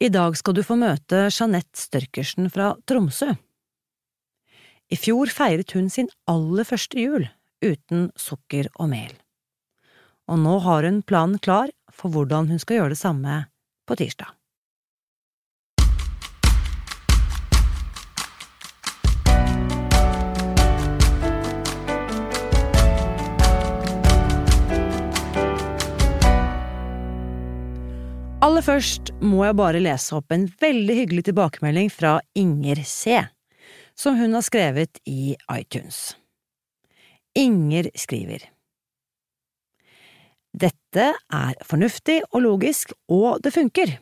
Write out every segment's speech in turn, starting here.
I dag skal du få møte Jeanette Størkersen fra Tromsø. I fjor feiret hun sin aller første jul uten sukker og mel, og nå har hun planen klar for hvordan hun skal gjøre det samme på tirsdag. Aller først må jeg bare lese opp en veldig hyggelig tilbakemelding fra Inger C, som hun har skrevet i iTunes. Inger skriver Dette er fornuftig og logisk, og det funker.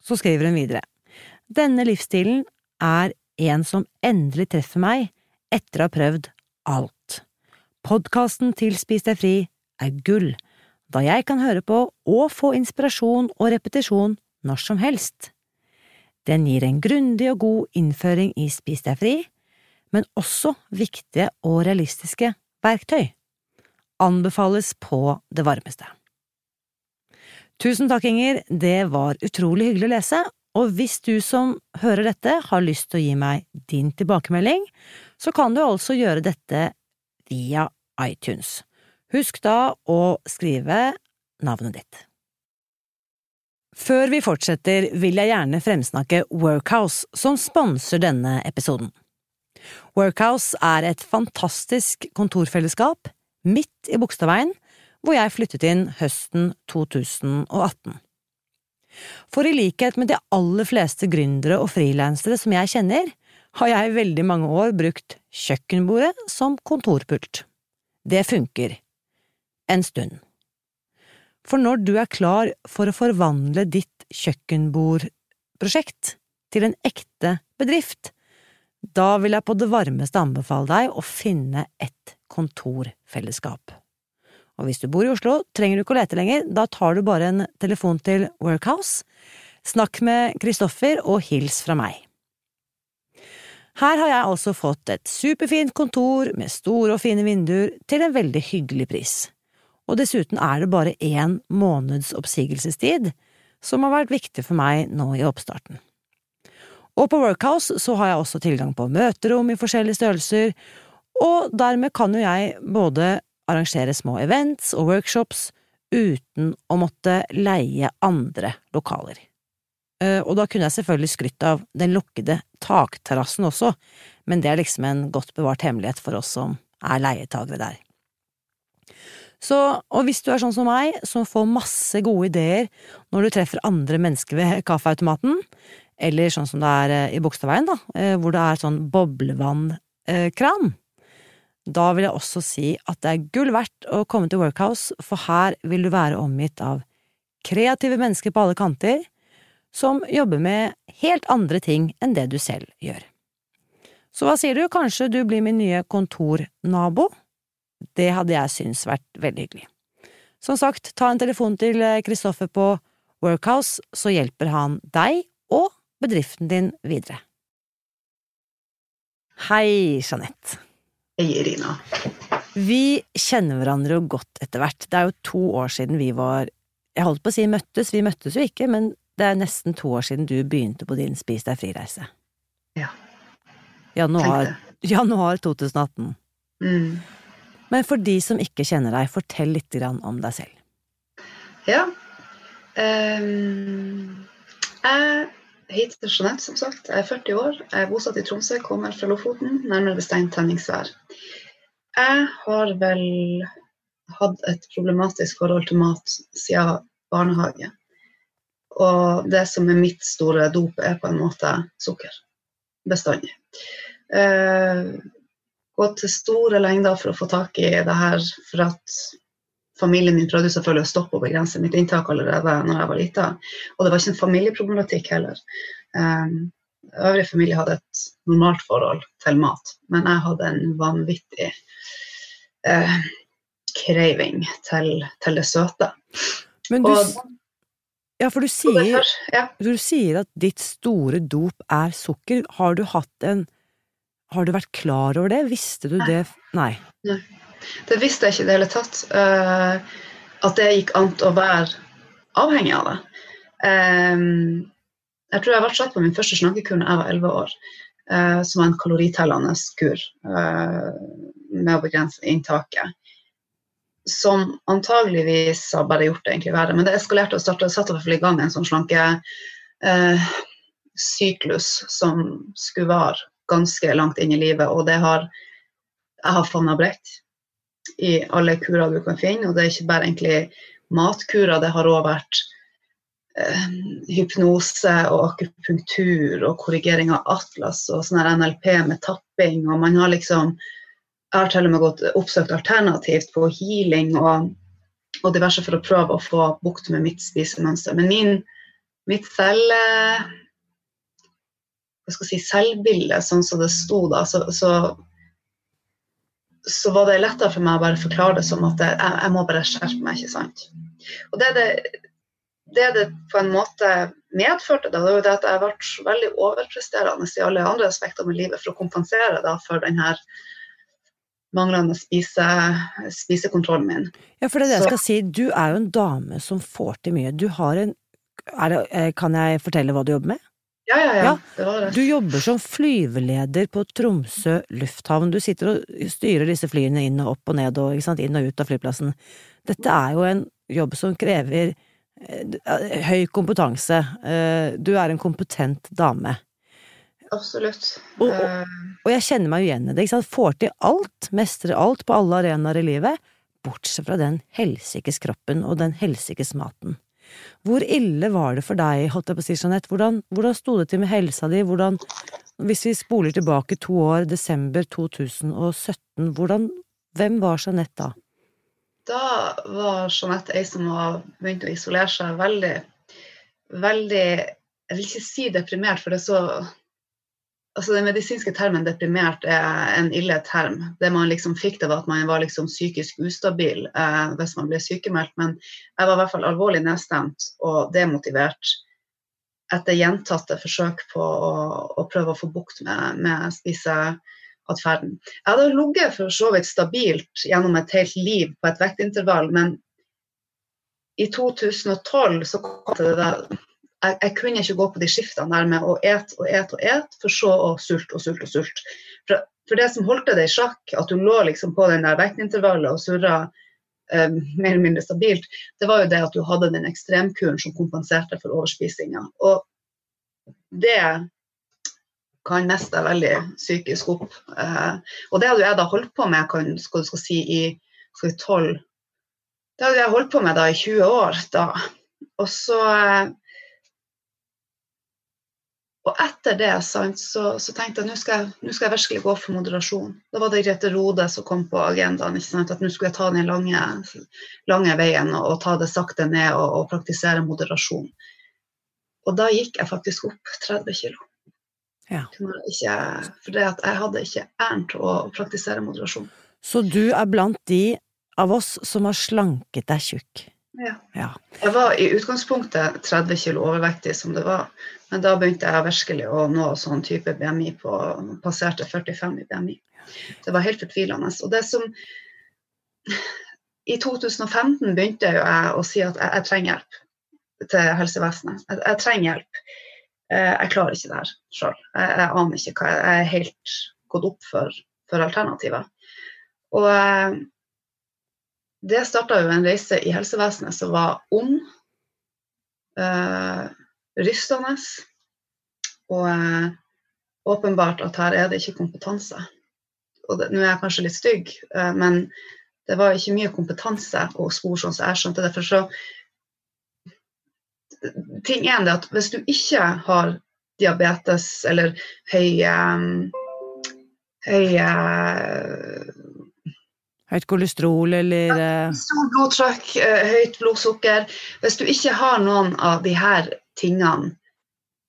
Så skriver hun videre. Denne livsstilen er en som endelig treffer meg etter å ha prøvd alt. Podkasten til Spis deg fri er gull da jeg kan høre på og få inspirasjon og repetisjon når som helst. Den gir en grundig og god innføring i Spis deg fri, men også viktige og realistiske verktøy. Anbefales på det varmeste. Tusen takk, Inger, det var utrolig hyggelig å lese, og hvis du som hører dette har lyst til å gi meg din tilbakemelding, så kan du altså gjøre dette via iTunes. Husk da å skrive navnet ditt. Før vi fortsetter, vil jeg gjerne fremsnakke Workhouse, som sponser denne episoden. Workhouse er et fantastisk kontorfellesskap midt i Bogstadveien, hvor jeg flyttet inn høsten 2018. For i likhet med de aller fleste gründere og frilansere som jeg kjenner, har jeg i veldig mange år brukt kjøkkenbordet som kontorpult. Det funker en stund. For når du er klar for å forvandle ditt kjøkkenbordprosjekt til en ekte bedrift, da vil jeg på det varmeste anbefale deg å finne et kontorfellesskap. Og hvis du bor i Oslo, trenger du ikke å lete lenger, da tar du bare en telefon til Workhouse, snakk med Kristoffer og hils fra meg. Her har jeg altså fått et superfint kontor med store og fine vinduer til en veldig hyggelig pris og dessuten er det bare én måneds oppsigelsestid, som har vært viktig for meg nå i oppstarten. Og på Workhouse så har jeg også tilgang på møterom i forskjellige størrelser, og dermed kan jo jeg både arrangere små events og workshops uten å måtte leie andre lokaler. Eh, og da kunne jeg selvfølgelig skrytt av den lukkede takterrassen også, men det er liksom en godt bevart hemmelighet for oss som er leietagere der. Så, og hvis du er sånn som meg, som får masse gode ideer når du treffer andre mennesker ved kaffeautomaten, eller sånn som det er eh, i Bogstadveien, da, eh, hvor det er sånn boblevannkran, da vil jeg også si at det er gull verdt å komme til Workhouse, for her vil du være omgitt av kreative mennesker på alle kanter, som jobber med helt andre ting enn det du selv gjør. Så hva sier du, kanskje du blir min nye kontornabo? Det hadde jeg syntes vært veldig hyggelig. Som sagt, ta en telefon til Kristoffer på Workhouse, så hjelper han deg og bedriften din videre. Hei, Jeanette. Hei, Irina. Vi kjenner hverandre jo godt etter hvert. Det er jo to år siden vi var Jeg holdt på å si møttes, vi møttes jo ikke, men det er nesten to år siden du begynte på din Spis deg fri-reise. Ja. Januar, januar 2018. Mm. Men for de som ikke kjenner deg, fortell litt om deg selv. Ja. Um, jeg heter Jeanette, som sagt. Jeg er 40 år. Jeg er bosatt i Tromsø, kommer fra Lofoten, nærmere bestemt Tenningsvær. Jeg har vel hatt et problematisk forhold til mat siden barnehage. Og det som er mitt store dop, er på en måte sukker. Bestandig. Uh, gått til store lengder for å få tak i det her. For at familien min prøvde selvfølgelig å stoppe og begrense mitt inntak allerede når jeg var lita. Og det var ikke en familieproblematikk heller. Um, øvrig familie hadde et normalt forhold til mat, men jeg hadde en vanvittig uh, craving til, til, det søte. Men du, og, ja, for du sier, ja. du sier at ditt store dop er sukker. Har du hatt en har du vært klar over det? Visste du det? Nei. Nei. Det visste jeg ikke i det hele tatt. Uh, at det gikk an å være avhengig av det. Um, Jeg tror jeg ble satt på min første snakkekur da jeg var 11 år, Uh, som var en kaloritellende kur uh, med å begrense inntaket. Som antageligvis har bare gjort det egentlig verre, men det eskalerte og startet, satte i gang en sånn slankesyklus som skulle vare ganske langt inn i livet, og det har jeg har favna bredt i alle kurer du kan finne, og det er ikke bare egentlig matkurer, det har òg vært eh, hypnose og akupunktur og korrigering av atlas og sånn NLP med tapping, og man har liksom Jeg har til og med gått oppsøkt alternativt på healing og, og diverse for å prøve å få bukt med mitt spisemønster. Men min, mitt selv hva skal jeg si, selvbilde, sånn som det sto da, så, så så var det lettere for meg å bare forklare det som at jeg, jeg må bare skjerpe meg. ikke sant? Og det det, det det på en måte medførte, da, det var jo det at jeg ble veldig overpresterende i alle andre aspekter med livet for å kompensere da, for den her manglende spise, spisekontrollen min. Ja, for det er det jeg skal si, du er jo en dame som får til mye. Du har en det, eh, Kan jeg fortelle hva du jobber med? Ja, ja, ja. Det var det. Du jobber som flyveleder på Tromsø lufthavn. Du sitter og styrer disse flyene inn og opp og ned og inn og ut av flyplassen. Dette er jo en jobb som krever eh, høy kompetanse. Eh, du er en kompetent dame. Absolutt. Og, og, Eh, og jeg kjenner meg jo igjen i det. ikke sant? Får til alt, mestrer alt på alle arenaer i livet, bortsett fra den helsikes kroppen og den helsikes maten. Hvor ille var det for deg, holdt jeg på å si, Jeanette? Hvordan, hvordan sto det til med helsa di? Hvordan, hvis vi spoler tilbake to år, desember 2017, hvordan, hvem var Jeanette da? Da var Jeanette ei som var begynt å isolere seg veldig, veldig Jeg vil ikke si deprimert, for det er så altså Den medisinske termen deprimert er en ille term. Det man liksom fikk, det var at man var liksom psykisk ustabil eh, hvis man ble sykemeldt. Men jeg var i hvert fall alvorlig nedstemt og demotivert etter gjentatte forsøk på å, å prøve å få bukt med, med spiseatferden. Jeg hadde ligget for så vidt stabilt gjennom et helt liv på et vektintervall, men i 2012 så kom det der jeg, jeg kunne ikke gå på de skiftene der med å et og et og et, for så å sulte og sulte og sulte. For, for, det som holdt det i sjakk, at du lå liksom på den der vektintervallet og surra eh, mer eller mindre stabilt, det var jo det at du hadde den ekstremkuren som kompenserte for overspisinga. Og det kan meste veldig psykisk opp. Eh, og det hadde jeg da holdt på med kan, skal du skal si, i skal 12 Det hadde jeg holdt på med da i 20 år. da. Og så eh, og etter det sant, så, så, tenkte jeg nå skal, nå skal jeg virkelig gå for moderasjon. Da var det Grete Rode som kom på agendaen. At nå skulle jeg ta den lange, lange veien og, og, ta det sakte ned og, og, praktisere moderasjon. Og da gikk jeg faktisk opp 30 kg. Ja. Ikke, for jeg hadde ikke æren til å praktisere moderasjon. Så du er blant de av oss som har slanket deg tjukk? Ja. ja. Jeg var i utgangspunktet 30 kg overvektig som det var, men da begynte jeg virkelig å nå sånn type BMI på Passerte 45 i BMI. Det var helt fortvilende. Og det som I 2015 begynte jeg å si at jeg, jeg trenger hjelp til helsevesenet. Jeg, jeg, trenger hjelp. Jeg klarer ikke det her sjøl. Jeg, jeg, aner ikke hva jeg, jeg er helt gått opp for, for alternativer. Og det starta jo en reise i helsevesenet som var ond, eh, rystende, og eh, åpenbart at her er det ikke kompetanse. Og det, Nå er jeg kanskje litt stygg, eh, men det var ikke mye kompetanse å spore sånn som jeg skjønte det. Så Ting er at hvis du ikke har diabetes eller høy, høy Høyt kolesterol eller ja, Stort blodtrykk, høyt blodsukker. Hvis du ikke har noen av de her tingene,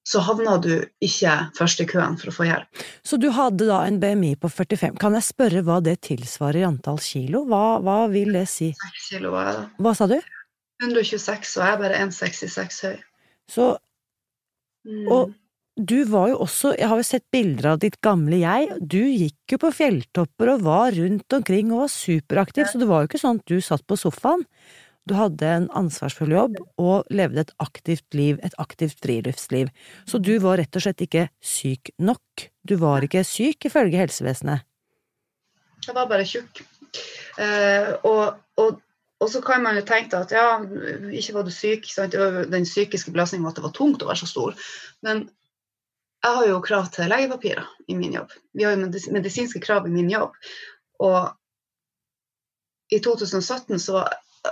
så havner du ikke først i køen for å få hjelp. Så du hadde da en BMI på 45. Kan jeg spørre hva det tilsvarer i antall kilo? Hva, hva vil det si? 6 kilo var jeg da. Hva sa du? 126, og jeg er bare 1,66 høy. Så Mm. Og du var jo også, jeg har jo sett bilder av ditt gamle jeg, du gikk jo på fjelltopper og var rundt omkring og var superaktiv, så det var jo ikke sånn at du satt på sofaen. du hadde en ansvarsfull jobb og levde et aktivt liv, et aktivt friluftsliv. Så du var rett og slett ikke syk nok. Du var ikke syk ifølge helsevesenet. Jeg var bare tjukk. Eh, og, og, og, så kan man jo tenke at ja, ikke var du syk. Sant? Den psykiske belastningen at det var tungt å være så stor. Men jeg har jo krav til legepapirer i min jobb. Vi har jo medisinske krav i min jobb. Og i 2017 så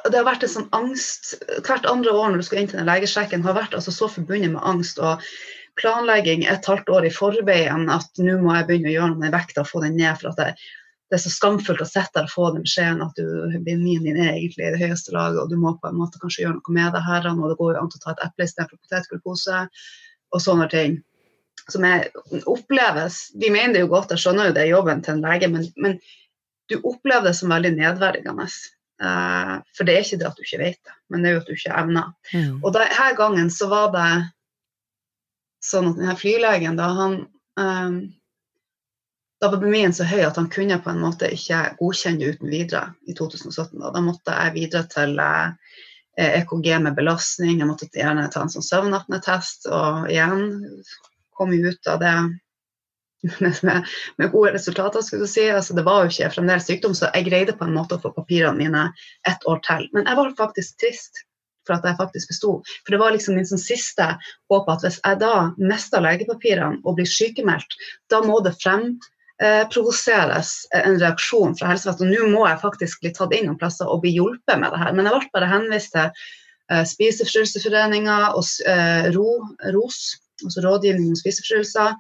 det har vært en sånn angst Hvert andre år når du skal inn til den legesjekken, har vært altså så forbundet med angst og planlegging et halvt år i forveien at nå må jeg begynne å gjøre noe med vekta og få den ned. for at det, det, er så skamfullt å sitte der og få den beskjeden at du BMI-en din er egentlig i det høyeste laget, og du må på en måte kanskje gjøre noe med det her, og det går jo an å ta et eple istedenfor potetgullpose, og sånne ting. Som er, oppleves Vi mener det jo godt, jeg skjønner jo det er jobben til en lege, men, men du opplever det som veldig nedverdigende. Uh, for det er ikke det at du ikke vet det, men det er jo at du ikke evner. Mm. Og denne gangen så var det sånn at denne flylegen, da han um, Da var bemien så høy at han kunne på en måte ikke godkjenne uten videre i 2017. Da, da måtte jeg videre til uh, eh, EKG med belastning, jeg måtte gjerne ta en sånn søvnapnetest, og igjen kom jo ut av det med, med, gode resultater, skulle du si. Altså, det var jo ikke fremdeles sykdom, så jeg greide på en måte å få papirene mine ett år til. Men jeg var faktisk trist for at jeg faktisk besto. For det var liksom min sånn siste håp at hvis jeg da mister legepapirene og blir sykemeldt, da må det fremprovoseres eh, en reaksjon fra helsevesenet. Nå må jeg faktisk bli tatt inn noen plasser og bli hjulpet med det her. Men jeg ble bare henvist til eh, Spiseforstyrrelsesforeninga og eh, RO, ROS, altså Rådgivning om spiseforstyrrelser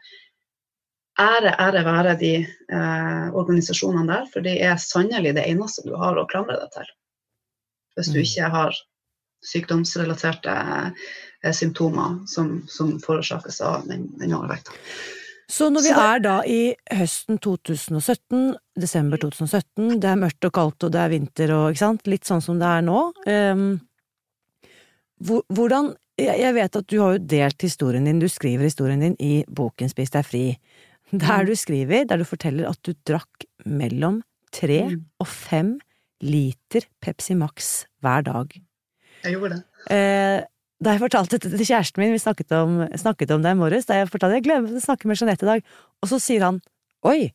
ære, ære være de eh, organisasjonene der, for de er sannelig det eneste du har å klamre deg til. Hvis du mm. ikke har sykdomsrelaterte eh, symptomer som, som forårsakes av den, den overvekta. Så når vi er da i høsten 2017, desember 2017, det er mørkt og kaldt og det er vinter og ikke sant, litt sånn som det er nå, um, hvordan jeg vet at du har jo delt historien din, du skriver historien din i boken Spis deg fri der mm. du skriver, der du forteller at du drakk mellom tre mm. og fem liter Pepsi Max hver dag. Jeg gjorde det. Eh, da jeg fortalte dette til kjæresten min, vi snakket om, snakket om det i morges, da jeg fortalte jeg glemte å snakke med Jeanette i dag, og så sier han oi,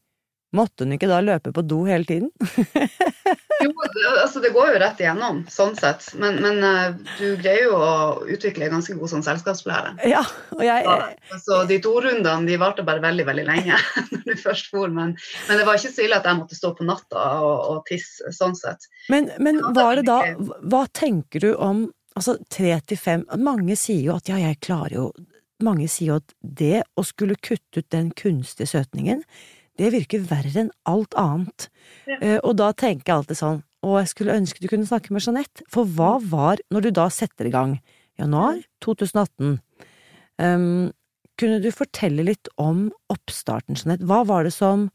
Måtte hun ikke da løpe på do hele tiden? jo, altså det går jo rett igjennom, sånn sett. Men, men uh, du greier jo å utvikle en ganske god sånn selskapslære. Ja, og jeg... Så, altså, de to rundene de varte bare veldig veldig lenge når du først for, men, men, det var ikke så ille at jeg måtte stå på natta og, og tisse, sånn sett. Men, men var det da Hva tenker du om altså tre til fem Mange sier jo at ja, jeg klarer jo Mange sier jo at det å skulle kutte ut den kunstige søtningen det virker verre enn alt annet. Ja. Uh, og da tenker jeg alltid sånn, og jeg skulle ønske du kunne snakke med Jeanette, for hva var, når du da setter i gang, januar 2018, um, kunne du fortelle litt om oppstarten, Jeanette? Hva var det som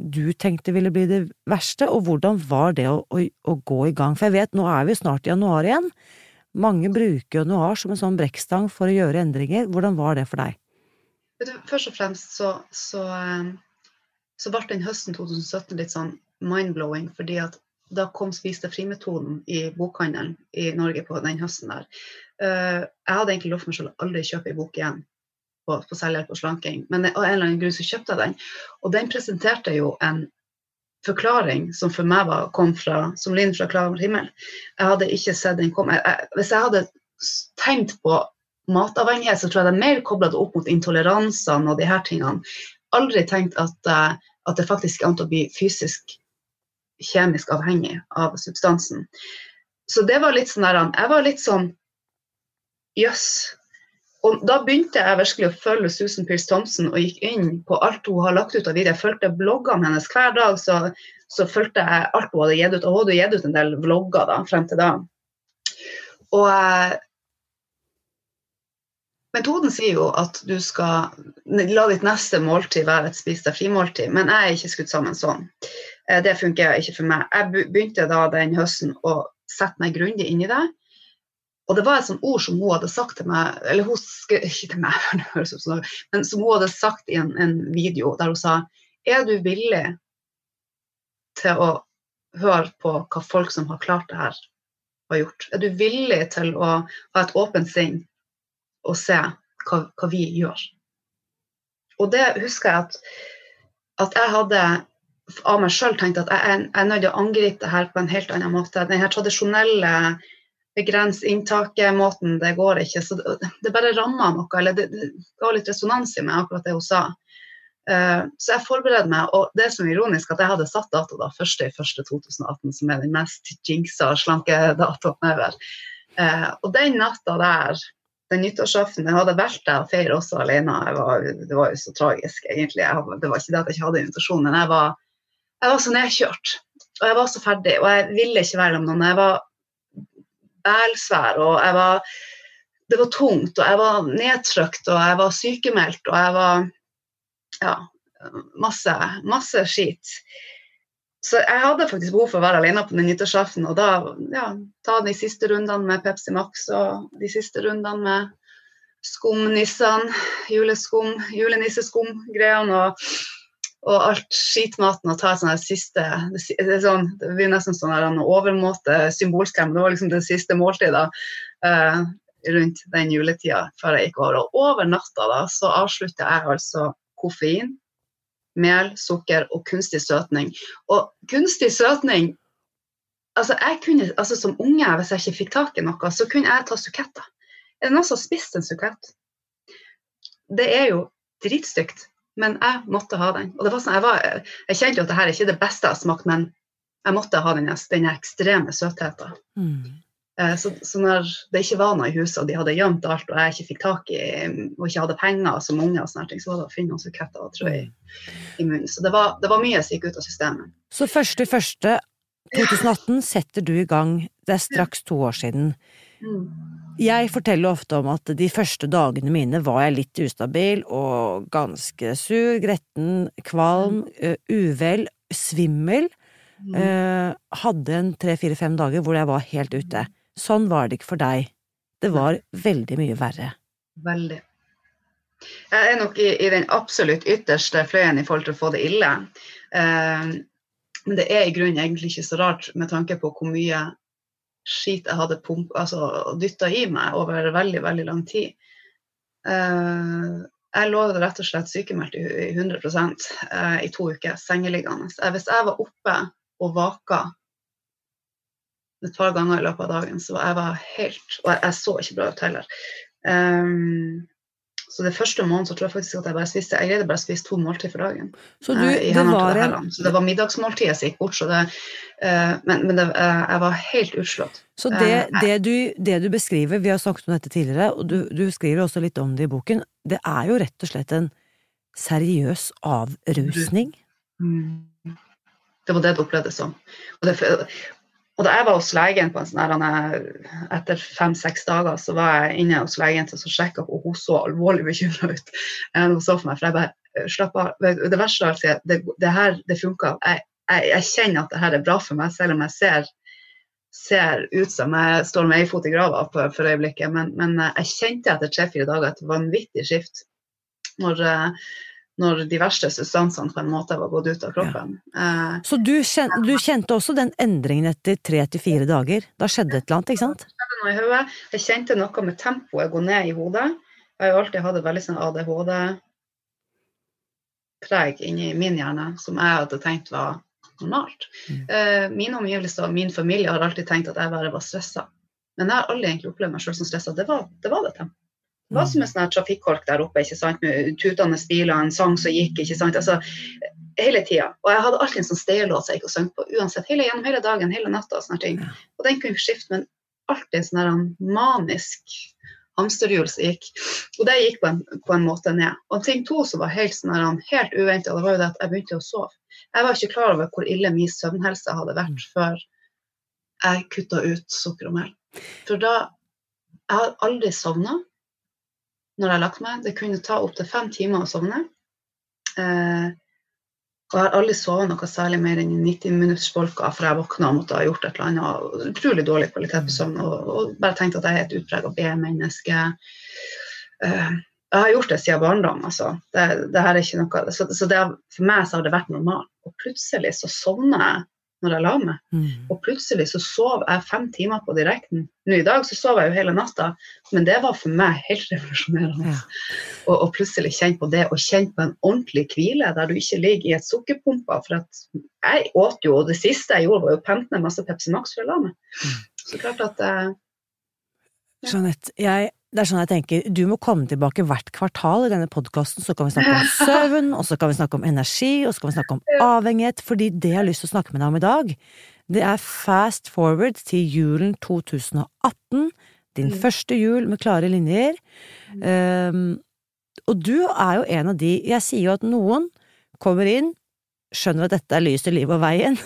du tenkte ville bli det verste, og hvordan var det å, å, å gå i gang? For jeg vet, nå er vi snart i januar igjen. Mange bruker januar som en sånn brekkstang for å gjøre endringer. Hvordan var det for deg? Først og fremst så, så um så ble den høsten 2017 litt sånn mind-blowing, fordi at da kom Spis deg fri-metoden i bokhandelen i Norge på den høsten der. Uh, jeg hadde egentlig lovt meg selv å aldri kjøpe ei bok igjen på, på selvhjelp og slanking, men av en eller annen grunn så kjøpte jeg den. Og den presenterte jo en forklaring som for meg var, kom fra, som lyn fra klar himmel. Jeg hadde ikke sett den komme. hvis jeg hadde tenkt på matavhengighet, så tror jeg det er mer kobla opp mot intoleransene og de her tingene. Aldri tenkt at uh, at det faktisk er an å bli fysisk, kjemisk avhengig av substansen. Så det var litt sånn der, Jeg var litt sånn jøss. Yes. Og da begynte jeg virkelig å følge Susan Pearce Thompson og gikk inn på alt hun har lagt ut av videoer. Jeg fulgte bloggene hennes hver dag, så, så fulgte jeg alt hun hadde gitt ut. Og hun hadde gitt ut en del vlogger da, frem til da. Og eh, Metoden sier jo at du skal la ditt neste måltid være et spis deg fri-måltid, men jeg er ikke skutt sammen sånn. Eh, det funker ikke for meg. Jeg begynte da den høsten å sette meg grundig inn i det. Og det var et sånt ord som hun hadde sagt til meg, eller hun skrev ikke til meg, men som hun hadde sagt i en, en video der hun sa Er du villig til å høre på hva folk som har klart det her, har gjort? Er du villig til å ha et åpent sinn og se hva, hva vi gjør? Og det husker jeg at, at jeg hadde av meg sjøl tenkt at jeg, jeg, er nødt til å angripe det her på en helt annen måte. Den her tradisjonelle begrens inntaket-måten, det går ikke. Så det, det bare ramma noe, eller det, det ga litt resonans i meg, akkurat det hun sa. Uh, så jeg forbereder meg, og det er så ironisk at jeg hadde satt dato da, 1.1.2018, som er den mest jinxa slankedatoen ever. Uh, og den natta der, den nyttårsaften, jeg hadde valgt å feire også alene. Var, det var jo så tragisk, egentlig. Jeg, det var ikke det at jeg ikke hadde invitasjon, men jeg var, jeg var så nedkjørt. Og jeg var så ferdig, og jeg ville ikke være med noen. Jeg var bælsvær, og jeg var Det var tungt, og jeg var nedtrykt, og jeg var sykemeldt, og jeg var Ja, masse, masse skit. Så jeg hadde faktisk behov for å være alene på den nyttårsaften, og da ja, ta de siste rundene med Pepsi Max og de siste rundene med skumnissene, juleskum, julenisseskum-greiene. og og alt skitmaten og ta sånn siste det, sånn, det blir nesten sånn her, overmåte symbolskrem. Det var liksom det siste måltidet uh, rundt den juletida før jeg gikk over. Og over natta da, så avslutta jeg altså koffein, mel, sukker og kunstig søtning. Og kunstig søtning altså jeg kunne, altså Som unge, hvis jeg ikke fikk tak i noe, så kunne jeg ta suketter. Er det noen som har spist en sukett? Det er jo dritstygt. Men jeg måtte ha den. Og det var sånn, jeg, var, jeg kjente jo at dette er ikke det beste jeg har smakt, men jeg måtte ha den, den ekstreme søtheten. Mm. Eh, så, så, når det ikke var noe i huset, og de hadde gjemt alt, og jeg ikke fikk tak i og ikke hadde penger som unge, og sånne ting, så var det å finne noen suketter og trø i, i, munnen. Så det var, det var, mye som gikk ut av systemet. Så første første 2018 setter du i gang, det er straks to år siden. Mm. Jeg forteller ofte om at de første dagene mine var jeg litt ustabil og ganske sur, gretten, kvalm, uh, uvel, svimmel. Uh, hadde en tre-fire-fem dager hvor jeg var helt ute. Sånn var det ikke for deg. Det var veldig mye verre. Veldig. Jeg er nok i, i den absolutt ytterste fløyen i forhold til å få det ille. Eh, men det er i grunnen egentlig ikke så rart med tanke på hvor mye skit jeg hadde pump, altså, dytta i meg over veldig, veldig lang tid. Eh, jeg lå rett og slett sykemeldt i 100 uh, eh, i to uker, sengeliggende. Hvis jeg var oppe og vaka et par ganger i løpet av dagen, så jeg var helt Og jeg, jeg så ikke bra ut heller. Um, så det første måneden så tror jeg faktisk at jeg bare spiste Jeg greide bare å spise to måltid for dagen. Så, du, eh, det var det en... så det var middagsmåltidet som gikk bort. Så det, uh, men, men det, uh, jeg var helt utslått. Så det, uh, det, du, det, du, beskriver, vi har snakket om dette tidligere, og du, du, skriver også litt om det i boken, det er jo rett og slett en seriøs avrusning? Mm. Det var det det opplevdes som. Og det, og da jeg var hos legen på en sånn her, etter fem-seks dager, så var jeg inne hos legen til å sjekke, og hun så alvorlig bekymra ut. Hun så for meg, for jeg bare Slapp av. Det verste av alt det, det her det funka. Jeg, jeg, jeg, kjenner at det her er bra for meg, selv om jeg ser, ser ut som jeg står med ei fot i grava for, øyeblikket. Men, men, jeg kjente etter tre-fire dager et vanvittig skift. Når, når de verste substansene på en måte var gått ut av kroppen. Ja. Så du kjente, du kjente, også den endringen etter tre til fire dager? Da skjedde et eller annet, ikke sant? Det skjedde noe i hodet. Jeg kjente noe med tempoet gå ned i hodet. Jeg har jo alltid hatt et veldig sånn ADHD-preg inni min hjerne som jeg hadde tenkt var normalt. Mm. Eh, mine omgivelser og min familie har alltid tenkt at jeg bare var stressa. Men jeg har aldri egentlig opplevd meg sjøl som stressa. Det, det var det tempoet. Det var som en sånn trafikkork der oppe ikke sant? med tutende biler, en sang som gikk. ikke sant? Altså, hele tida. Og jeg hadde alltid en sånn steinlåt jeg gikk og sang på uansett. Hele, gjennom hele dagen, hele natta og sånne ting. Og den kunne skifte, men alltid en sånn manisk hamsterhjul som gikk. Og det gikk på en, på en, måte ned. Og ting to som var helt, sånn, helt uventa, det var jo det at jeg begynte å sove. Jeg var ikke klar over hvor ille min søvnhelse hadde vært mm. før jeg kutta ut sukker og mel. For da Jeg har aldri sovna når jeg har lagt meg. Det kunne ta opptil fem timer å sovne. Eh, og jeg har aldri sovet noe særlig mer enn 90 minutters bolka, for jeg våkna og måtte ha gjort et eller annet. Utrolig dårlig kvalitet på søvn og, og, bare tenkt at jeg er et utprega B-menneske. Eh, jeg har gjort det siden barndom. Altså. Det, det, her er ikke noe, så, så det, for meg så har det vært normalt. Og plutselig så sovner jeg når jeg la meg. Mm. Og plutselig så sov jeg fem timer på direkten. Nå i dag så sov jeg jo hele natta, men det var for meg helt revolusjonerende. Ja. Og, og plutselig kjenne på det, og kjenne på en ordentlig hvile der du ikke ligger i et sukkerpumpa. For at jeg åt jo, og det siste jeg gjorde var jo å pente ned masse Pepsi Max før jeg la meg. Mm. Så klart at eh, Jeanette, jeg, det er sånn jeg tenker, du må komme tilbake hvert kvartal i denne podkasten, så kan vi snakke om søvn, og så kan vi snakke om energi, og så kan vi snakke om avhengighet, fordi det jeg har lyst til å snakke med deg om i dag, det er fast forward til julen 2018, din Mm. første jul med klare linjer. Um, og du er jo en av de, jeg sier jo at noen kommer inn, skjønner at dette er lyset, livet og veien,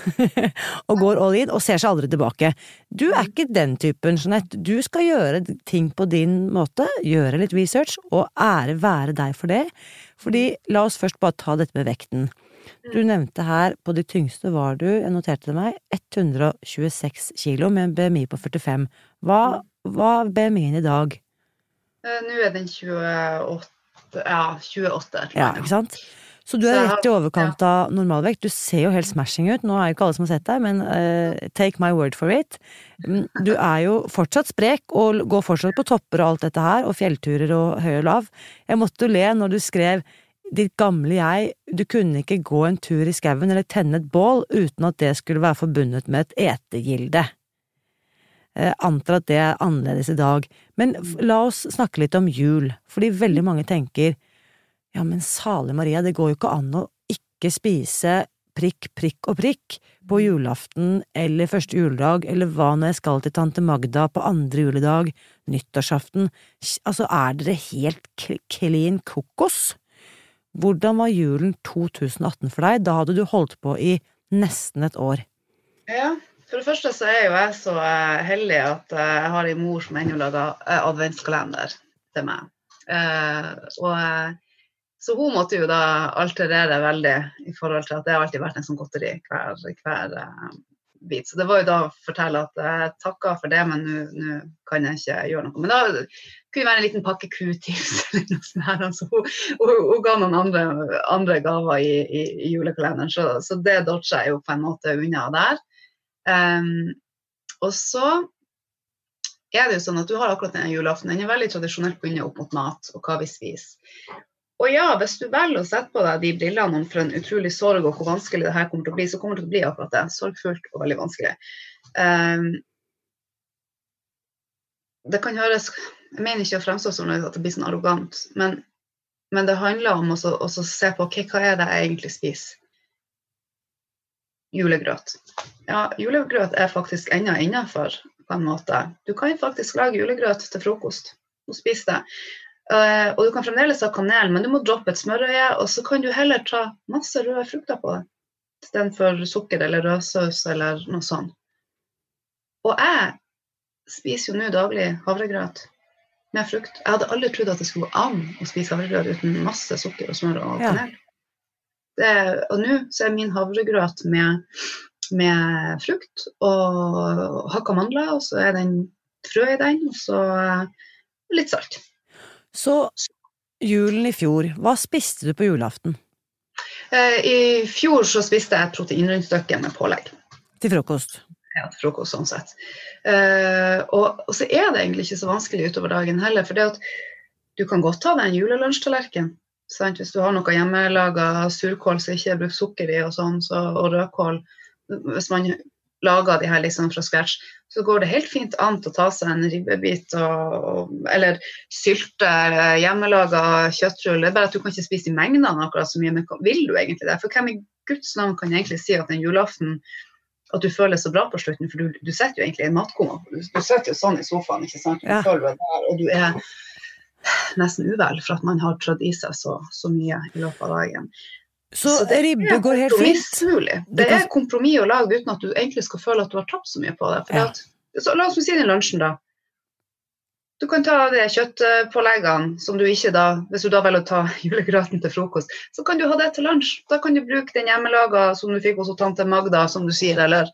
og går all in, og ser seg aldri tilbake. Du er ikke den typen, Jeanette. Du skal gjøre ting på din måte, gjøre litt research, og ære være deg for det. Fordi, la oss først bare ta dette med vekten. Du nevnte her, på de tyngste var du, jeg noterte det meg, 126 kilo med en BMI på 45. Hva, er BMI-en i dag? eh, nå er den 28 Ja, 28. Ja, ikke sant? Så du er rett i overkant av normalvekt. Du ser jo helt smashing ut. Nå er jo ikke alle som har sett deg, men uh, take my word for it. Mm, Du er jo fortsatt sprek og går fortsatt på topper og alt dette her, og fjellturer og høy og lav. Jeg måtte jo le når du skrev ditt gamle jeg, du kunne ikke gå en tur i skauen eller tenne et bål uten at det skulle være forbundet med et etegilde. Jeg antar at det er annerledes i dag, men la oss snakke litt om jul, fordi veldig mange tenker ja, men salig Maria, det går jo ikke an å ikke spise prikk, prikk og prikk på julaften eller første juledag, eller hva når jeg skal til tante Magda på andre juledag, nyttårsaften, altså er dere helt clean kokos? Hvordan var julen 2018 for deg? Da hadde du holdt på i nesten et år. Ja, for det første så er jo jeg så eh, heldig at eh, jeg har en mor som ennå lager eh, adventskalender til meg. Og, så hun måtte jo da alterere veldig i forhold til at det har alltid vært en sånn godteri hver, hver uh, bit. Så det var jo da å fortelle at jeg takka for det, men nå- kan jeg ikke gjøre noe. Men da kunne det være en liten pakke Q-tips eller noe sånt. her. Altså, hun, hun, hun ga noen andre, andre gaver i, i, i julekalenderen, så, så det dodger jeg jo på en måte unna der. Um, og så er det jo sånn at du har akkurat denne julaften. Den er veldig tradisjonelt bundet opp mot mat og hva vi spiser. Og ja, hvis du velger å sette på deg de brillene om for en utrolig sorg og hvor vanskelig det her kommer til å bli, så kommer det til å bli akkurat det. Sorgfullt og veldig vanskelig. Um, det kan høres Jeg mener ikke å fremstå som at det blir sånn arrogant, men, men det handler om å se på okay, hva er det jeg egentlig spiser. Julegrøt. Ja, julegrøt er faktisk ennå innafor, på en måte. Du kan faktisk lage julegrøt til frokost og spise det. Eh, og du kan fremdeles ha kanel, men du må droppe et smørøye, og så kan du heller ta masse røde frukter på det istedenfor sukker eller rødsaus eller noe sånt. Og jeg spiser jo nå daglig havregrøt med frukt. Jeg hadde aldri trodd at det skulle gå an å spise havregrøt uten masse sukker og smør og kanel. Det, og nå så er min havregrøt med, med frukt og hakka mandler, og så er det en frø i den, og så litt salt. Så julen i fjor, hva spiste du på julaften Eh, I fjor så spiste jeg proteinrundstykke med pålegg. til frokost? ja, til frokost sånn sett. Eh, og, og så er det egentlig ikke så vanskelig utover dagen heller, for det at du kan godt ta deg en julelunsjtallerken. Hvis du har noe hjemmelaga surkål som ikke er brukt sukker i, og sånn, så, og rødkål Hvis man lager de her liksom fra scratch, så går det helt fint an å ta seg en ribbebit og, og, eller sylte hjemmelaga kjøttrull. Det er bare at du kan ikke spise i mengdene akkurat så mye, men vil du egentlig det? For hvem i Guds navn kan egentlig si at en julaften at du føler så bra på slutten, for du, du sitter jo egentlig i en matkoma. Du, du sitter jo sånn i sofaen, ikke sant. Du Ja. føler deg der, og du er nesten uvel for at man har trødd i seg så, så mye i løpet av dagen. Så, ribbe går helt fint? Det er kompromiss å lage uten at du egentlig skal føle at du har tapt så mye på det. Ja. at, så la oss si den lunsjen, da. Du kan ta de kjøttpåleggene som du ikke da Hvis du da velger å ta julegrøten til frokost, så kan du ha det til lunsj. Da kan du bruke den hjemmelaga som du fikk hos tante Magda, som du sier, eller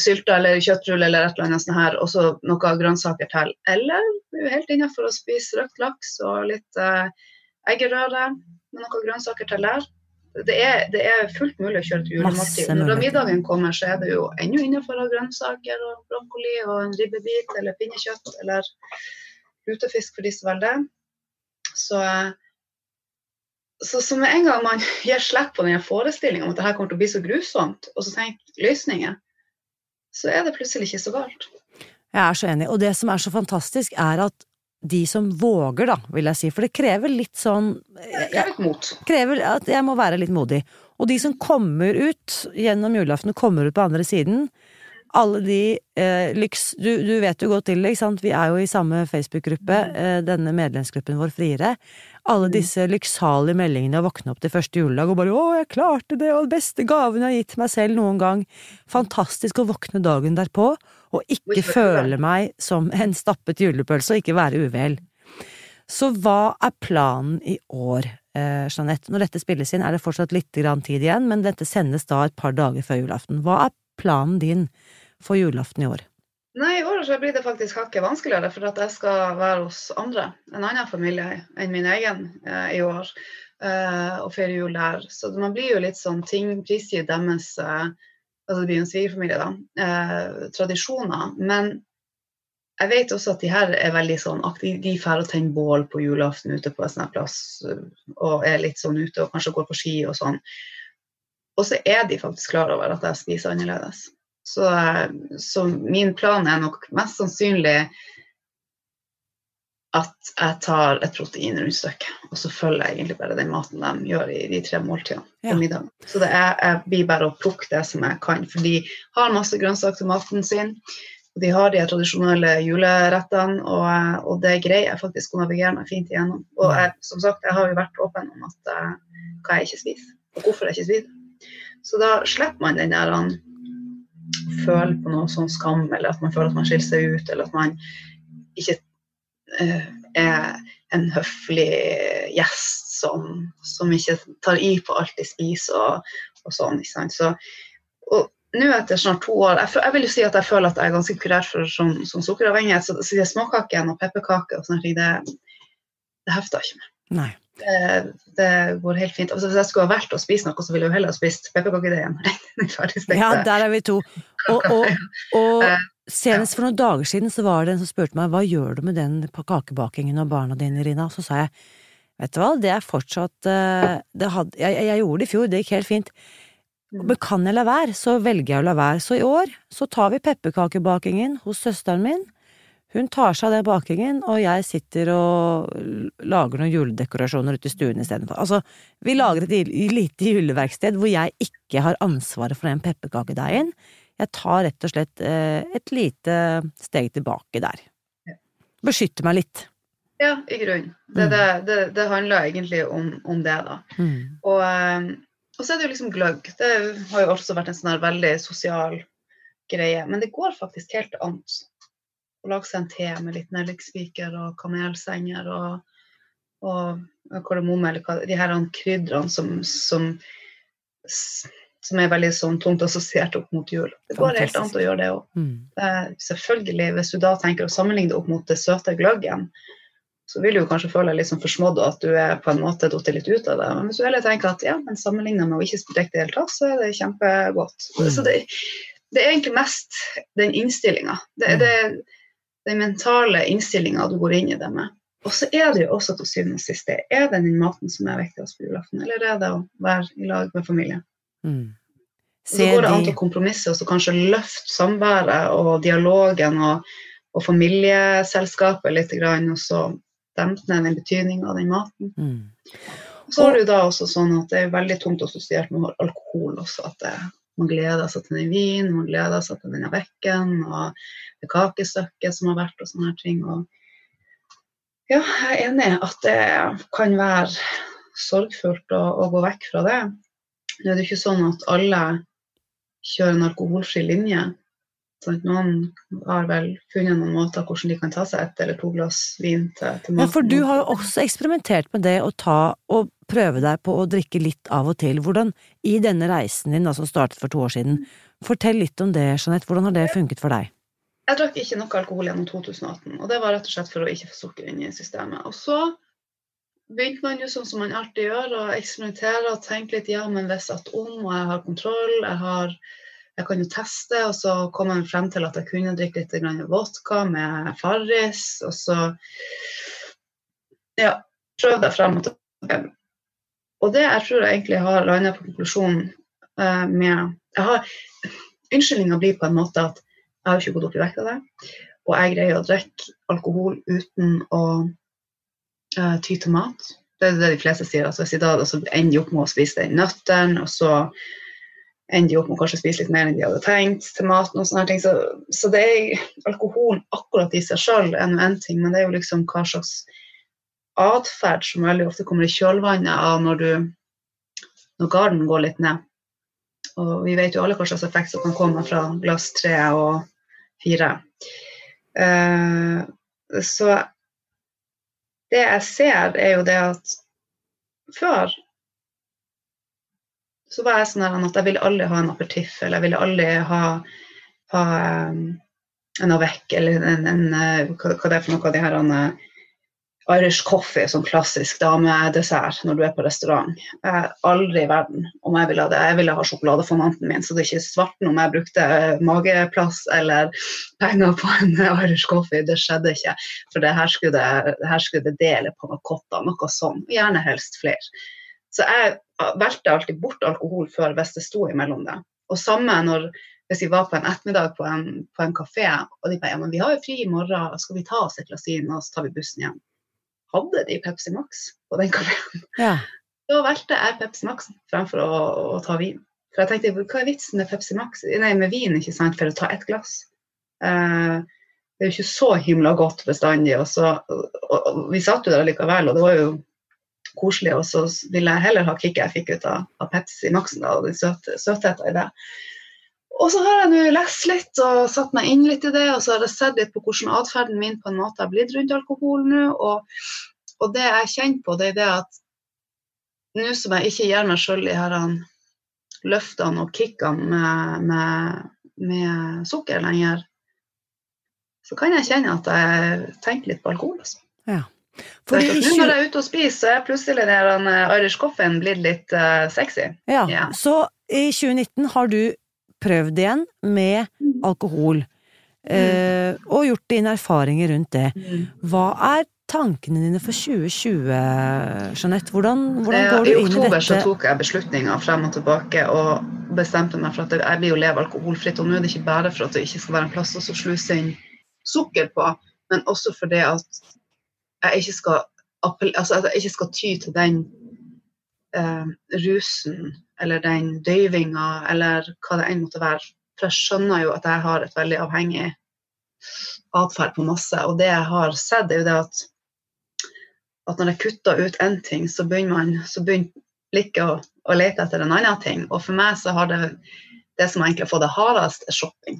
sylte eller kjøttrull eller et eller annet sånt her, og så noe grønnsaker til. Eller du er helt innafor å spise røkt laks og litt eh, eggerøre med noen grønnsaker til der. Det er, det er fullt mulig å kjøre et julemåltid. Når middagen kommer, så er det jo ennå innenfor av grønnsaker og brokkoli og en ribbebit eller pinnekjøtt eller lutefisk for de som velger det. Så, så, så, med en gang man gir slipp på den forestillinga om at det her kommer til å bli så grusomt, og så tenker løsninger, så er det plutselig ikke så galt. Jeg er så enig, og det som er så fantastisk, er at de som våger, da, vil jeg si, for det krever litt sånn Det krever litt mot. Krever at jeg må være litt modig. Og de som kommer ut gjennom julaften, kommer ut på andre siden, alle de eh, lyks... Du, du, vet jo godt til det, ikke sant, vi er jo i samme Facebook-gruppe, eh, denne medlemsgruppen vår Friere. Alle mm. disse lykksalige meldingene å våkne opp til første juledag og bare 'Å, jeg klarte det, og den beste gaven jeg har gitt meg selv noen gang'. Fantastisk å våkne dagen derpå og ikke føle meg som en stappet julepølse og ikke være uvel. Så hva er planen i år, eh, Jeanette? Når dette spilles inn er det fortsatt litt tid igjen, men dette sendes da et par dager før julaften. Hva er planen din for julaften i år? Nei, I år så blir det faktisk hakket vanskeligere, for at jeg skal være hos andre, en annen familie enn min egen eh, i år, eh, og feire jul der. Så man blir jo litt sånn ting prisgitt deres eh, altså det blir en svigerfamilie, da, eh, tradisjoner. Men jeg vet også at de her er veldig sånn aktive. De drar og tenner bål på julaften ute på en sånn plass og er litt sånn ute og kanskje går på ski og sånn. Og så er de faktisk klar over at jeg spiser annerledes. Så, eh, så min plan er nok mest sannsynlig at jeg tar et proteinrundstykke, og så følger jeg egentlig bare den maten de gjør i de tre måltidene på ja. middagen. Så det er, jeg blir bare å plukke det som jeg kan, for de har masse grønnsaker til maten sin. Og de har de tradisjonelle julerettene, og, og, det greier jeg faktisk å navigere meg fint igjennom. Og jeg, som sagt, jeg har jo vært åpen om at, uh, hva jeg ikke spiser, og hvorfor jeg ikke spiser. Så da slipper man den der han føler på noe sånn skam, eller at man føler at man skiller seg ut, eller at man ikke er en høflig gjest som, som, ikke tar i på alt de spiser og, og sånn. ikke sant? Så, og nå etter snart to år jeg, jeg, vil jo si at jeg føler at jeg er ganske kurert for som, som sukkeravhengighet. Så, så de småkakene og pepperkaker og sånne ting, det, det hefter ikke med. Nei. Det, det, går helt fint. Altså, hvis jeg skulle ha valgt å spise noe, så ville jeg jo heller ha spist pepperkakedeigen. ja, der er vi to. Og, og, og eh, Senest for noen dager siden så var det en som spurte meg hva gjør du med den kakebakingen og barna dine, Rina? Så sa jeg vet du hva, det er fortsatt uh, had, jeg, jeg, gjorde det i fjor, det gikk helt fint. Mm. Men kan jeg la være, så velger jeg å la være. Så i år så tar vi pepperkakebakingen hos søsteren min. Hun tar seg av den bakingen, og jeg sitter og lager noen juledekorasjoner ute i stuen istedenfor. Altså, vi lager et lite juleverksted hvor jeg ikke har ansvaret for den pepperkakedeigen jeg tar rett og slett eh, et lite steg tilbake der. Beskytter meg litt. Ja, i grunnen. Det, mm. det, det, det handler egentlig om, om det, da. Mm. Og, eh, og, så er det jo liksom gløgg. Det har jo også vært en sånn her veldig sosial greie. Men det går faktisk helt annet å lage seg en te med litt nellikspiker og kamelsenger og, og kardemomme, eller de her krydderne som, som som er veldig sånn tungt assosiert opp mot jul. Det går helt annet å gjøre det òg. Mm. Selvfølgelig, hvis du da tenker å sammenligne det opp mot det søte gløggen, så vil du kanskje føle deg litt sånn forsmådd og at du er på en måte datt litt ut av det. Men hvis du heller tenker at ja, men sammenligna med å ikke drikke det i det hele tatt, så er det kjempegodt. Mm. Så det, det, er egentlig mest den innstillinga. Det er mm. den mentale innstillinga du går inn i det med. Og så er det jo også til syvende og sist det. Er det den maten som er viktigst på julaften, eller er det å være i lag med familien? Mm. Så går det an å kompromisse og så kanskje løfte samværet og dialogen og, og familieselskapet litt, og så dempe ned den betydninga av den maten. Mm. Så det jo da også sånn at det er veldig tungt assosiert med alkohol også. At det, man gleder seg til den vin, man gleder seg til denne bekken og det kakestykket som har vært og sånne her ting. Og ja, jeg er enig at det kan være sorgfullt å, å gå vekk fra det. Nå er det ikke sånn at alle kjører en alkoholfri linje. Sånn noen har vel funnet noen måter hvordan de kan ta seg ett eller to glass vin til, til maten. Ja, for du har jo også eksperimentert med det å ta og prøve deg på å drikke litt av og til. Hvordan, i denne reisen din da, som startet for to år siden, fortell litt om det, Jeanette. Hvordan har det funket for deg? Jeg drakk ikke noe alkohol gjennom 2018, og det var rett og slett for å ikke få sukker inn i systemet. Og så begynte man jo sånn som man alltid gjør, å eksperimentere og tenke litt ja, men hvis at om, og jeg har kontroll, jeg, har, jeg kan jo teste, og så kom jeg frem til at jeg kunne drikke litt vodka med Farris, og så ja, prøvde jeg frem og tilbake. Og det jeg tror jeg egentlig har landa på konklusjonen uh, med jeg har, Unnskyldninga blir på en måte at jeg har ikke gått opp i vekt av det, og jeg greier å drikke alkohol uten å uh, ty til mat. Det er det de fleste sier. altså Hvis de da altså, ender de opp med å spise den nøttene, og så ender de opp med å kanskje spise litt mer enn de hadde tenkt til maten. og sånne ting. Så, så det er alkoholen akkurat i seg sjøl er nå én ting, men det er jo liksom hva slags atferd som veldig ofte kommer i kjølvannet av når du når garden går litt ned. Og vi vet jo alle hva slags effekt som kan komme fra glass tre og fire. Uh, så det jeg ser, er jo det at før så var jeg sånn at jeg ville aldri ha en aperitiff, eller jeg ville aldri ha, ha en avec, eller en, en, en, hva, det er for noe av de her Irish coffee som klassisk damedessert når du er på restaurant. Eh, aldri i verden om jeg ville ha det. Jeg ville ha sjokoladefondanten min, så det er ikke svart om jeg brukte mageplass eller penger på en Irish coffee. Det skjedde ikke. For det her skulle det, her skulle det dele på nakotta, kotta, noe sånn. Gjerne helst flere. Så jeg valgte alltid bort alkohol før hvis det sto imellom det. Og samme når hvis vi var på en ettermiddag på en, på en kafé, og de bare ja, men vi har jo fri i morgen, skal vi ta oss et glass vin, og så tar vi bussen hjem hadde de Pepsi Max på den kafeen. Ja. Da valgte jeg Pepsi Max fremfor å, å, ta vin. For jeg tenkte, hva er vitsen med Pepsi Max? Nei, med vin, ikke sant, for å ta ett glass. Uh, det er jo ikke så himla godt bestandig. Og, så, og, og vi satt jo der likevel, og det var jo koselig. Og så ville jeg heller ha kicket jeg fikk ut av, av Pepsi Maxen og den søte, søtheten i det. Og så har jeg nå lest litt og satt meg inn litt i det, og så har jeg sett litt på hvordan atferden min på en måte har blitt rundt alkohol nå. Og, og det jeg kjenner på, det er det at nå som jeg ikke gir meg sjøl de her løftene og kickene med, med, med, sukker lenger, så kan jeg kjenne at jeg tenker litt på alkohol. Altså. Ja. Fordi så ikke... når jeg er ute og spiser, så er plutselig den Irish coffeen blitt litt uh, sexy. Ja, yeah. Så i 2019 har du prøvd igjen med mm. alkohol, Uh, og gjort dine erfaringer rundt det. Mm. Hva er tankene dine for 2020, Jeanette? Hvordan, hvordan går du inn i dette? I oktober så tok jeg beslutninger frem og tilbake og bestemte meg for at jeg blir jo leve alkoholfritt. Og nå er det ikke bare for at det ikke skal være en plass å sluse inn sukker på, men også fordi at jeg ikke skal, altså at jeg ikke skal ty til den eh, rusen eller den døyvinga eller hva det enn måtte være. For jeg skjønner jo at jeg har et veldig avhengig atferd på masse. Og det jeg har sett, er jo det at, at når jeg kutter ut én ting, så begynner man så begynner like å, å, lete etter en annen ting. Og for meg så har det det som egentlig har fått det hardest, er shopping.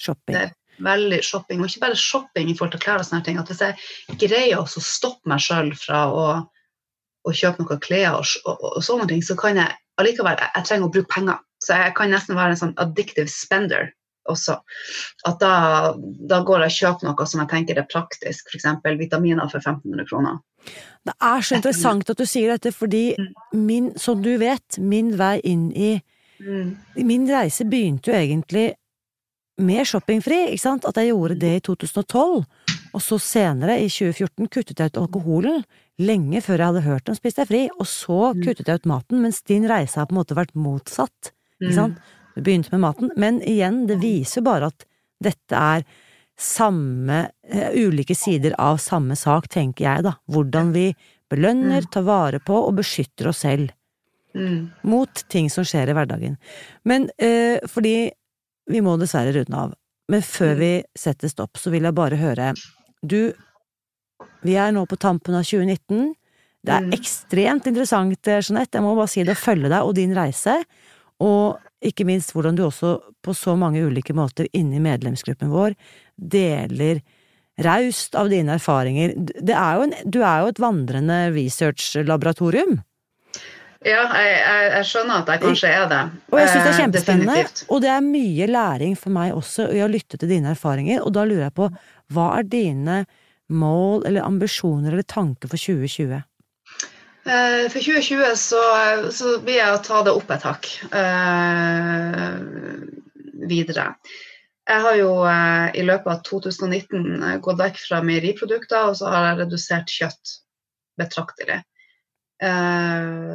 Shopping. Det er veldig shopping, og ikke bare shopping i forhold til klær og sånne ting. At hvis jeg greier å stoppe meg sjøl fra å, å, kjøpe noen klær og, og, og, sånne ting, så kan jeg allikevel jeg, jeg trenger å bruke penger. Så jeg kan nesten være en sånn addictive spender også. At da, da går jeg og kjøper noe som jeg tenker er praktisk, f.eks. vitaminer for 1500 kroner. Det er så interessant at du sier dette, fordi mm. min, som du vet, min vei inn i mm. Min reise begynte jo egentlig med shoppingfri, ikke sant? At jeg gjorde det i 2012. Og så senere, i 2014, kuttet jeg ut alkoholen. Lenge før jeg hadde hørt om Spis deg fri. Og så mm. kuttet jeg ut maten, mens din reise har på en måte vært motsatt. Ikke mm. sant? Du begynte med maten. Men igjen, det viser bare at dette er samme uh, Ulike sider av samme sak, tenker jeg, da. Hvordan vi belønner, mm. tar vare på og beskytter oss selv. Mm. Mot ting som skjer i hverdagen. Men uh, fordi vi må dessverre runde av. Men før vi setter stopp, så vil jeg bare høre Du, vi er nå på tampen av 2019. Det er mm. ekstremt interessant, Jeanette, jeg må bare si det, å følge deg og din reise. Og ikke minst hvordan du også på så mange ulike måter inni medlemsgruppen vår deler raust av dine erfaringer. Er en, du er jo et vandrende research-laboratorium. Ja, jeg, jeg, jeg, skjønner at jeg kanskje er det. Og jeg syns det er eh, kjempespennende. Definitivt. Og det er mye læring for meg også i å lytte til dine erfaringer. Og da lurer jeg på, hva er dine mål eller ambisjoner eller tanker for 2020? Eh, For 2020 så, så vil jeg ta det opp et hakk eh, videre. Jeg har jo eh, i løpet av 2019 eh, gått vekk fra meieriprodukter, og så har jeg redusert kjøtt betraktelig. Eh,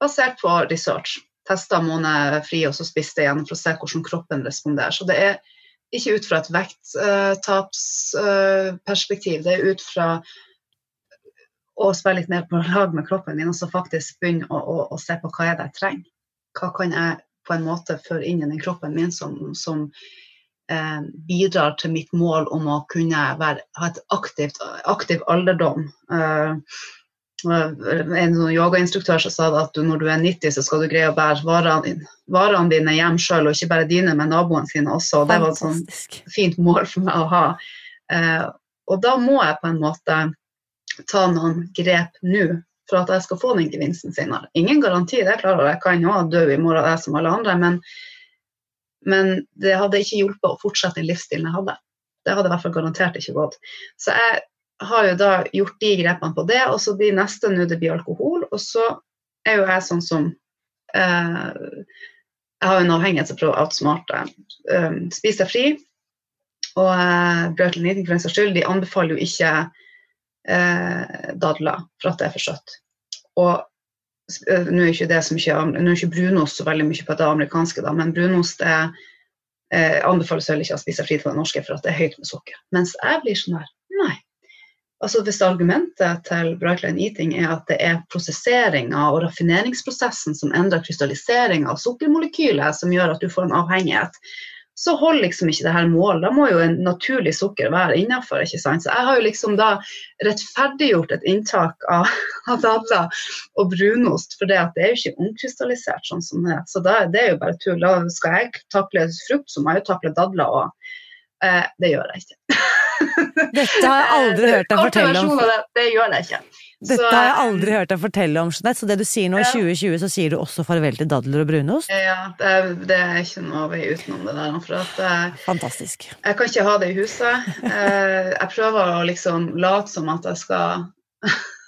basert på research. Testa måned fri, og så spiste jeg igjen for å se hvordan kroppen responderer. Så det er ikke ut fra et vekttapsperspektiv, det er ut fra å spille litt mer på lag med kroppen min, og så faktisk begynne å, å, å se på hva er det jeg trenger. Hva kan jeg på en måte føre inn i den kroppen min som, som eh, bidrar til mitt mål om å kunne være, ha et aktivt, aktiv alderdom. Eh, en sånn yogainstruktør som sa at du, når du er 90, så skal du greie å bære varene, varene dine hjem sjøl, og ikke bare dine, men naboene sine også. Det var et sånt fint mål for meg å ha. Eh, og da må jeg på en måte ta noen grep nå for at jeg skal få den gevinsten senere. Ingen garanti, det er klart, jeg kan jo dø i morgen, jeg som alle andre, men, men det hadde ikke hjulpet å fortsette den livsstilen jeg hadde. Det hadde i hvert fall garantert ikke gått. Så jeg har jo da gjort de grepene på det, og så blir neste nå det blir alkohol. Og så er jo jeg sånn som eh, Jeg har en avhengighet som prøver å outsmarte. Um, Spis deg fri. Og eh, Brøtel Eating for den saks skyld, de anbefaler jo ikke eh, dadler for at det er for søtt. Og eh, nå er ikke det så mye, nå er ikke brunost så veldig mye på det amerikanske, da, men brunost er, eh, anbefales heller ikke å spise fri til det norske for at det er høyt med sukker. Mens jeg blir sånn her. Altså Hvis argumentet til Brightline Eating er at det er prosesseringa og raffineringsprosessen som endrer krystalliseringa av sukkermolekylet som gjør at du får en avhengighet, så holder liksom ikke det her mål. Da må jo en naturlig sukker være innafor. Så jeg har jo liksom da rettferdiggjort et inntak av, av dadler og brunost, for det, det er jo ikke omkrystallisert sånn som det er. Så da, det er jo bare tull. Da skal jeg takle frukt, så må jeg jo takle dadler òg. Eh, det gjør jeg ikke. Dette har jeg aldri hørt deg fortelle om. Det, det gjør jeg ikke. Dette så, har jeg aldri hørt deg fortelle om, Jeanette. Så det du sier nå i ja. 2020, så sier du også farvel til dadler og brunost? Ja, det det er ikke noe vei utenom det der. For at, eh, Fantastisk. Jeg kan ikke ha det i huset. Eh, jeg prøver å liksom late som at jeg skal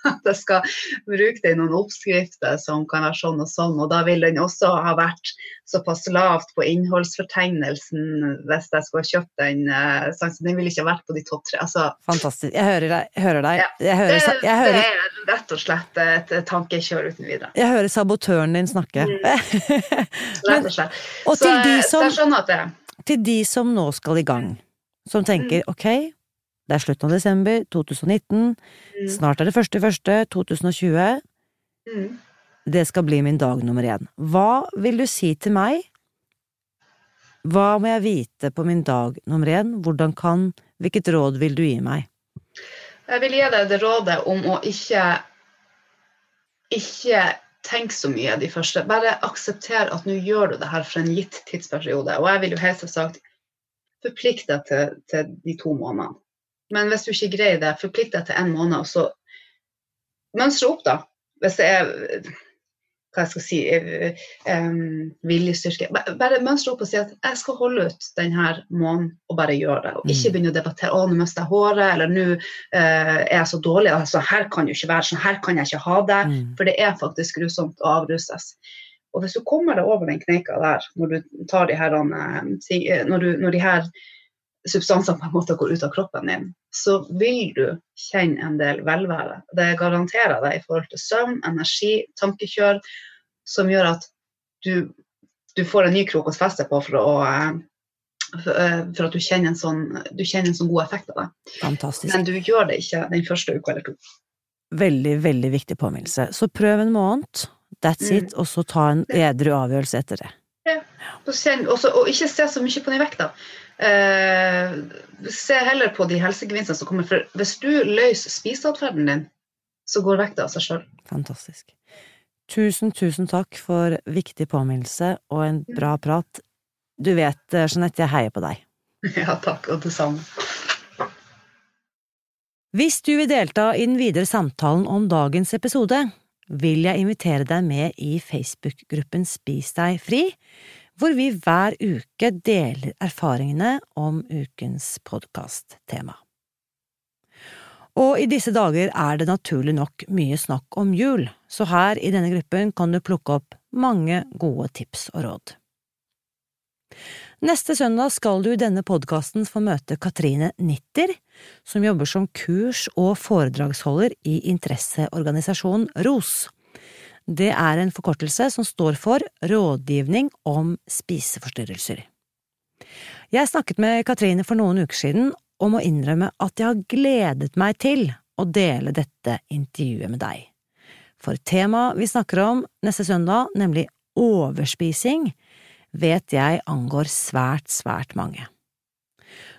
at jeg skal bruke det i noen oppskrifter som kan være sånn og sånn. Og da vil den også ha vært såpass lavt på innholdsfortegnelsen hvis jeg skulle ha kjøpt den. Eh, så den ville ikke ha vært på de topp tre. Altså, Fantastisk. Jeg hører deg. Jeg hører deg. Jeg hører, det, jeg hører, det, er rett og slett et tankekjør uten videre. Jeg hører sabotøren din snakke. Mm. rett og slett. og så til de, som, jeg skjønner at det til de som nå skal i gang, som tenker Mm. ok, det er slutten av desember 2019, Mm. snart er det første i første 2020, Mm. det skal bli min dag nummer én. Hva vil du si til meg? Hva må jeg vite på min dag nummer én? Hvordan kan Hvilket råd vil du gi meg? Jeg vil gi deg det rådet om å ikke ikke tenke så mye de første. Bare aksepter at nå gjør du det her for en gitt tidsperiode. Og jeg vil jo helt sagt forplikte deg til, til de to månedene. Men hvis du ikke greier det, forplikt deg til en måned, og så mønstre opp, da. Hvis det er hva jeg skal si, um, viljestyrke. Bare, mønstre opp og si at jeg skal holde ut denne måneden og bare gjøre det. Og ikke begynne å debattere å, nå mister jeg håret, eller nå uh, er jeg så dårlig. altså Her kan jo ikke være sånn, her kan jeg ikke ha det. Mm. For det er faktisk grusomt å avruses. Og hvis du kommer deg over den kneika der, når du tar de her, når, du, når de her substansene på en måte går ut av kroppen din, så vil du kjenne en del velvære. Det garanterer deg i forhold til søvn, energi, tankekjør, som gjør at du, du får en ny krok å feste på for, å, eh, for, eh, for at du kjenner, en sånn, du kjenner en sånn god effekt av det. Fantastisk. Men du gjør det ikke den første uka eller to. Veldig, veldig viktig påminnelse. Så prøv en måned, that's Mm. it, og så ta en edru avgjørelse etter det. Ja. Og, og ikke se så mye på den vekta. Eh, se heller på de helsegevinstene som kommer. For hvis du løser spiseatferden din, så går vekta av seg sjøl. Fantastisk. Tusen, tusen takk for viktig påminnelse og en bra prat. Du vet, eh, Jeanette, jeg heier på deg. Ja, takk, og det samme. Hvis du vil delta i den videre samtalen om dagens episode, vil jeg invitere deg med i Facebook-gruppen Spis deg fri, hvor vi hver uke deler erfaringene om ukens podkast-tema. Og i disse dager er det naturlig nok mye snakk om jul, så her i denne gruppen kan du plukke opp mange gode tips og råd. Neste søndag skal du i denne podkasten få møte Katrine Nitter, som jobber som kurs- og foredragsholder i interesseorganisasjonen ROS. Det er en forkortelse som står for Rådgivning om spiseforstyrrelser. Jeg snakket med Katrine for noen uker siden og må innrømme at jeg har gledet meg til å dele dette intervjuet med deg. For temaet vi snakker om neste søndag, nemlig overspising, vet jeg angår svært, svært mange.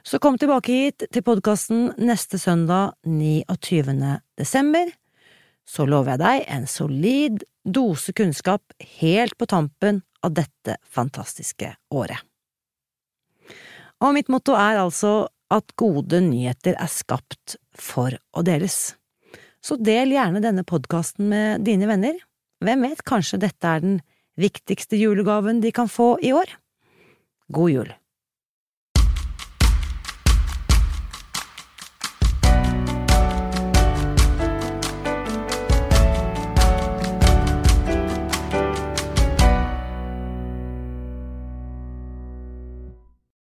Så kom tilbake hit til podkasten neste søndag 29. desember. Så lover jeg deg en solid dose kunnskap helt på tampen av dette fantastiske året. Og mitt motto er altså at gode nyheter er skapt for å deles. Så del gjerne denne podkasten med dine venner. Hvem vet, kanskje dette er den viktigste julegaven de kan få i år. God jul!